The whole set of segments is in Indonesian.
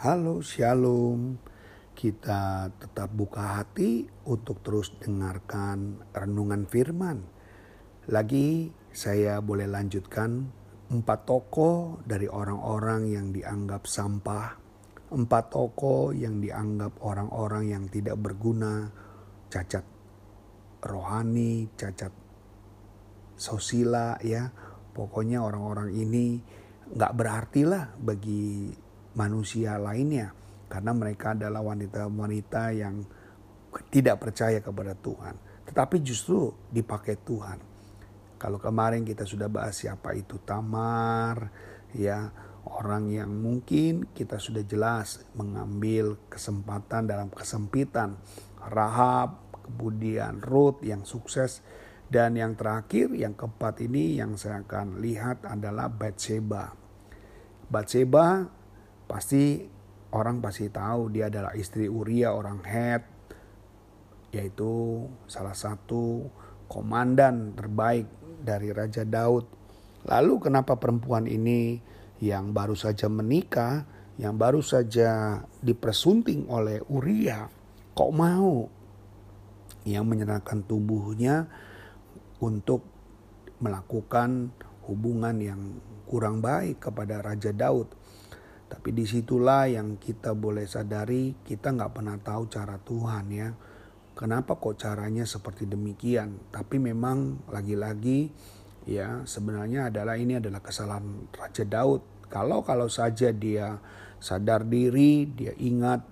Halo Shalom. Kita tetap buka hati untuk terus dengarkan renungan firman. Lagi saya boleh lanjutkan Empat tokoh dari orang-orang yang dianggap sampah Empat tokoh yang dianggap orang-orang yang tidak berguna Cacat rohani, cacat sosial ya. Pokoknya orang-orang ini nggak berarti lah bagi manusia lainnya. Karena mereka adalah wanita-wanita yang tidak percaya kepada Tuhan. Tetapi justru dipakai Tuhan. Kalau kemarin kita sudah bahas siapa itu Tamar ya orang yang mungkin kita sudah jelas mengambil kesempatan dalam kesempitan. Rahab kemudian Ruth yang sukses. Dan yang terakhir yang keempat ini yang saya akan lihat adalah Bathsheba. Bathsheba pasti orang pasti tahu dia adalah istri Uria orang Het yaitu salah satu komandan terbaik dari Raja Daud. Lalu kenapa perempuan ini yang baru saja menikah, yang baru saja dipersunting oleh Uria, kok mau yang menyerahkan tubuhnya untuk melakukan hubungan yang kurang baik kepada Raja Daud. Tapi di situlah yang kita boleh sadari kita nggak pernah tahu cara Tuhan ya. Kenapa kok caranya seperti demikian? Tapi memang lagi-lagi ya sebenarnya adalah ini adalah kesalahan Raja Daud. Kalau kalau saja dia sadar diri, dia ingat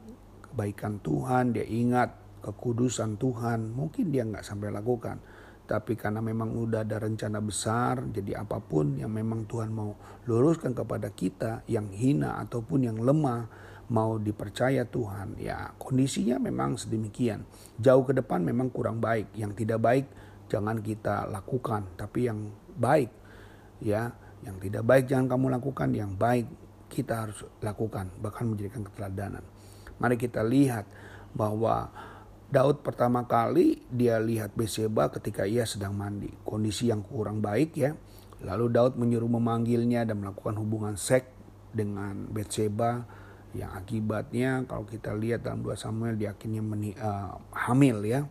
kebaikan Tuhan, dia ingat kekudusan Tuhan, mungkin dia nggak sampai lakukan. Tapi karena memang udah ada rencana besar, jadi apa pun yang memang Tuhan mau luruskan kepada kita yang hina ataupun yang lemah, mau dipercaya Tuhan, ya kondisinya memang sedemikian. Jauh ke depan memang kurang baik, yang tidak baik jangan kita lakukan, tapi yang baik, ya yang tidak baik jangan kamu lakukan, yang baik kita harus lakukan, bahkan menjadikan keteladanan. Mari kita lihat bahwa Daud pertama kali dia lihat Beseba ketika ia sedang mandi. Kondisi yang kurang baik ya. Lalu Daud menyuruh memanggilnya dan melakukan hubungan seks dengan Betseba yang akibatnya kalau kita lihat dalam 2 Samuel dia akhirnya meni, uh, hamil ya.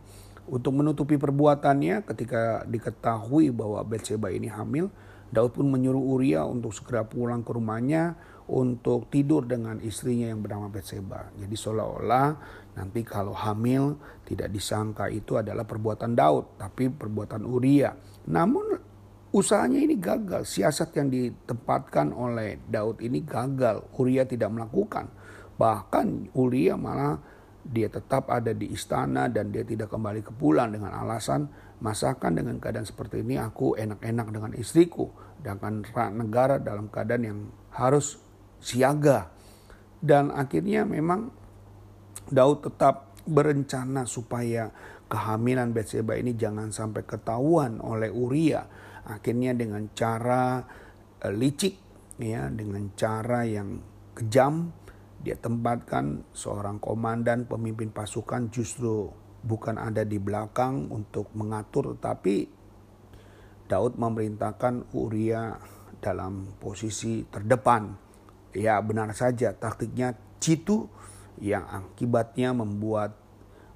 Untuk menutupi perbuatannya ketika diketahui bahwa Betseba ini hamil, Daud pun menyuruh Uria untuk segera pulang ke rumahnya untuk tidur dengan istrinya yang bernama Betseba. Jadi seolah-olah nanti kalau hamil tidak disangka itu adalah perbuatan Daud, tapi perbuatan Uria. Namun usahanya ini gagal, siasat yang ditempatkan oleh Daud ini gagal. Uria tidak melakukan. Bahkan Uria malah dia tetap ada di istana dan dia tidak kembali ke pulang dengan alasan masakan dengan keadaan seperti ini aku enak-enak dengan istriku dengan negara dalam keadaan yang harus siaga. Dan akhirnya memang Daud tetap berencana supaya kehamilan Betseba ini jangan sampai ketahuan oleh Uria. Akhirnya dengan cara uh, licik ya, dengan cara yang kejam dia tempatkan seorang komandan pemimpin pasukan justru bukan ada di belakang untuk mengatur tetapi Daud memerintahkan Uria dalam posisi terdepan ya benar saja taktiknya citu yang akibatnya membuat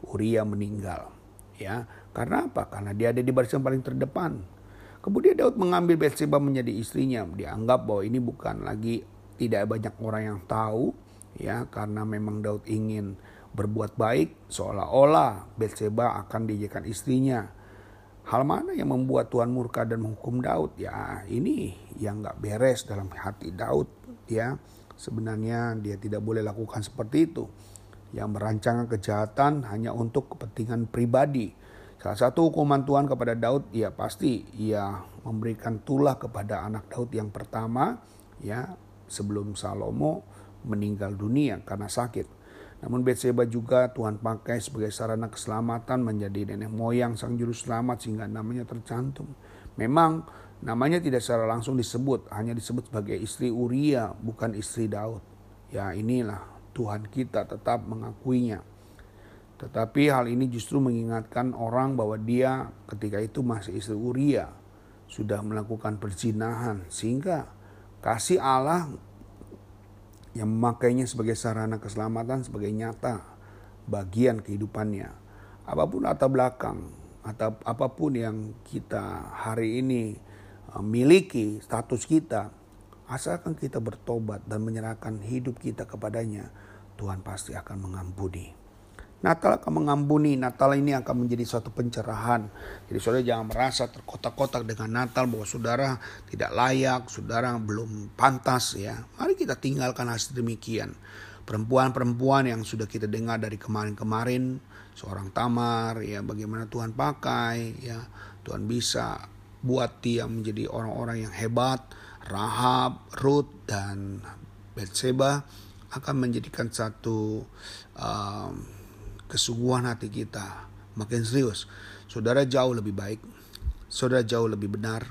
Uria meninggal. Ya, karena apa? Karena dia ada di barisan paling terdepan. Kemudian Daud mengambil Bathsheba menjadi istrinya. Dianggap bahwa ini bukan lagi tidak banyak orang yang tahu, ya, karena memang Daud ingin berbuat baik, seolah-olah Bathsheba akan dijadikan istrinya. Hal mana yang membuat Tuhan murka dan menghukum Daud? Ya, ini yang nggak beres dalam hati Daud ya sebenarnya dia tidak boleh lakukan seperti itu. Yang merancang kejahatan hanya untuk kepentingan pribadi. Salah satu hukuman Tuhan kepada Daud ya pasti ia memberikan tulah kepada anak Daud yang pertama ya sebelum Salomo meninggal dunia karena sakit. Namun Betseba juga Tuhan pakai sebagai sarana keselamatan menjadi nenek moyang sang juru selamat sehingga namanya tercantum. Memang Namanya tidak secara langsung disebut, hanya disebut sebagai istri Uria, bukan istri Daud. Ya inilah Tuhan kita tetap mengakuinya. Tetapi hal ini justru mengingatkan orang bahwa dia ketika itu masih istri Uria, sudah melakukan perzinahan. Sehingga kasih Allah yang memakainya sebagai sarana keselamatan sebagai nyata bagian kehidupannya. Apa pun latar belakang atau apa pun yang kita hari ini uh, miliki status kita, asalkan kita bertobat dan menyerahkan hidup kita kepadanya, Tuhan pasti akan mengampuni. Natal akan mengampuni, Natal ini akan menjadi suatu pencerahan. Jadi saudara jangan merasa terkotak-kotak dengan Natal bahwa saudara tidak layak, saudara belum pantas ya. Mari kita tinggalkan hasil demikian. Perempuan-perempuan yang sudah kita dengar dari kemarin-kemarin, seorang Tamar ya bagaimana Tuhan pakai ya. Tuhan bisa buat dia menjadi orang-orang yang hebat, Rahab, Ruth dan Betseba akan menjadikan satu um, kesungguhan hati kita makin serius. Saudara jauh lebih baik, saudara jauh lebih benar,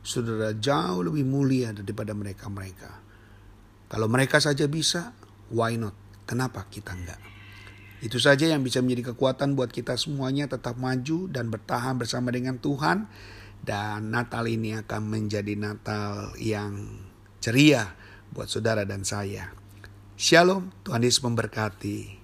saudara jauh lebih mulia daripada mereka-mereka. Kalau mereka saja bisa, why not? Kenapa kita enggak? Itu saja yang bisa menjadi kekuatan buat kita semuanya tetap maju dan bertahan bersama dengan Tuhan. Dan Natal ini akan menjadi Natal yang ceria buat saudara dan saya. Shalom, Tuhan Yesus memberkati.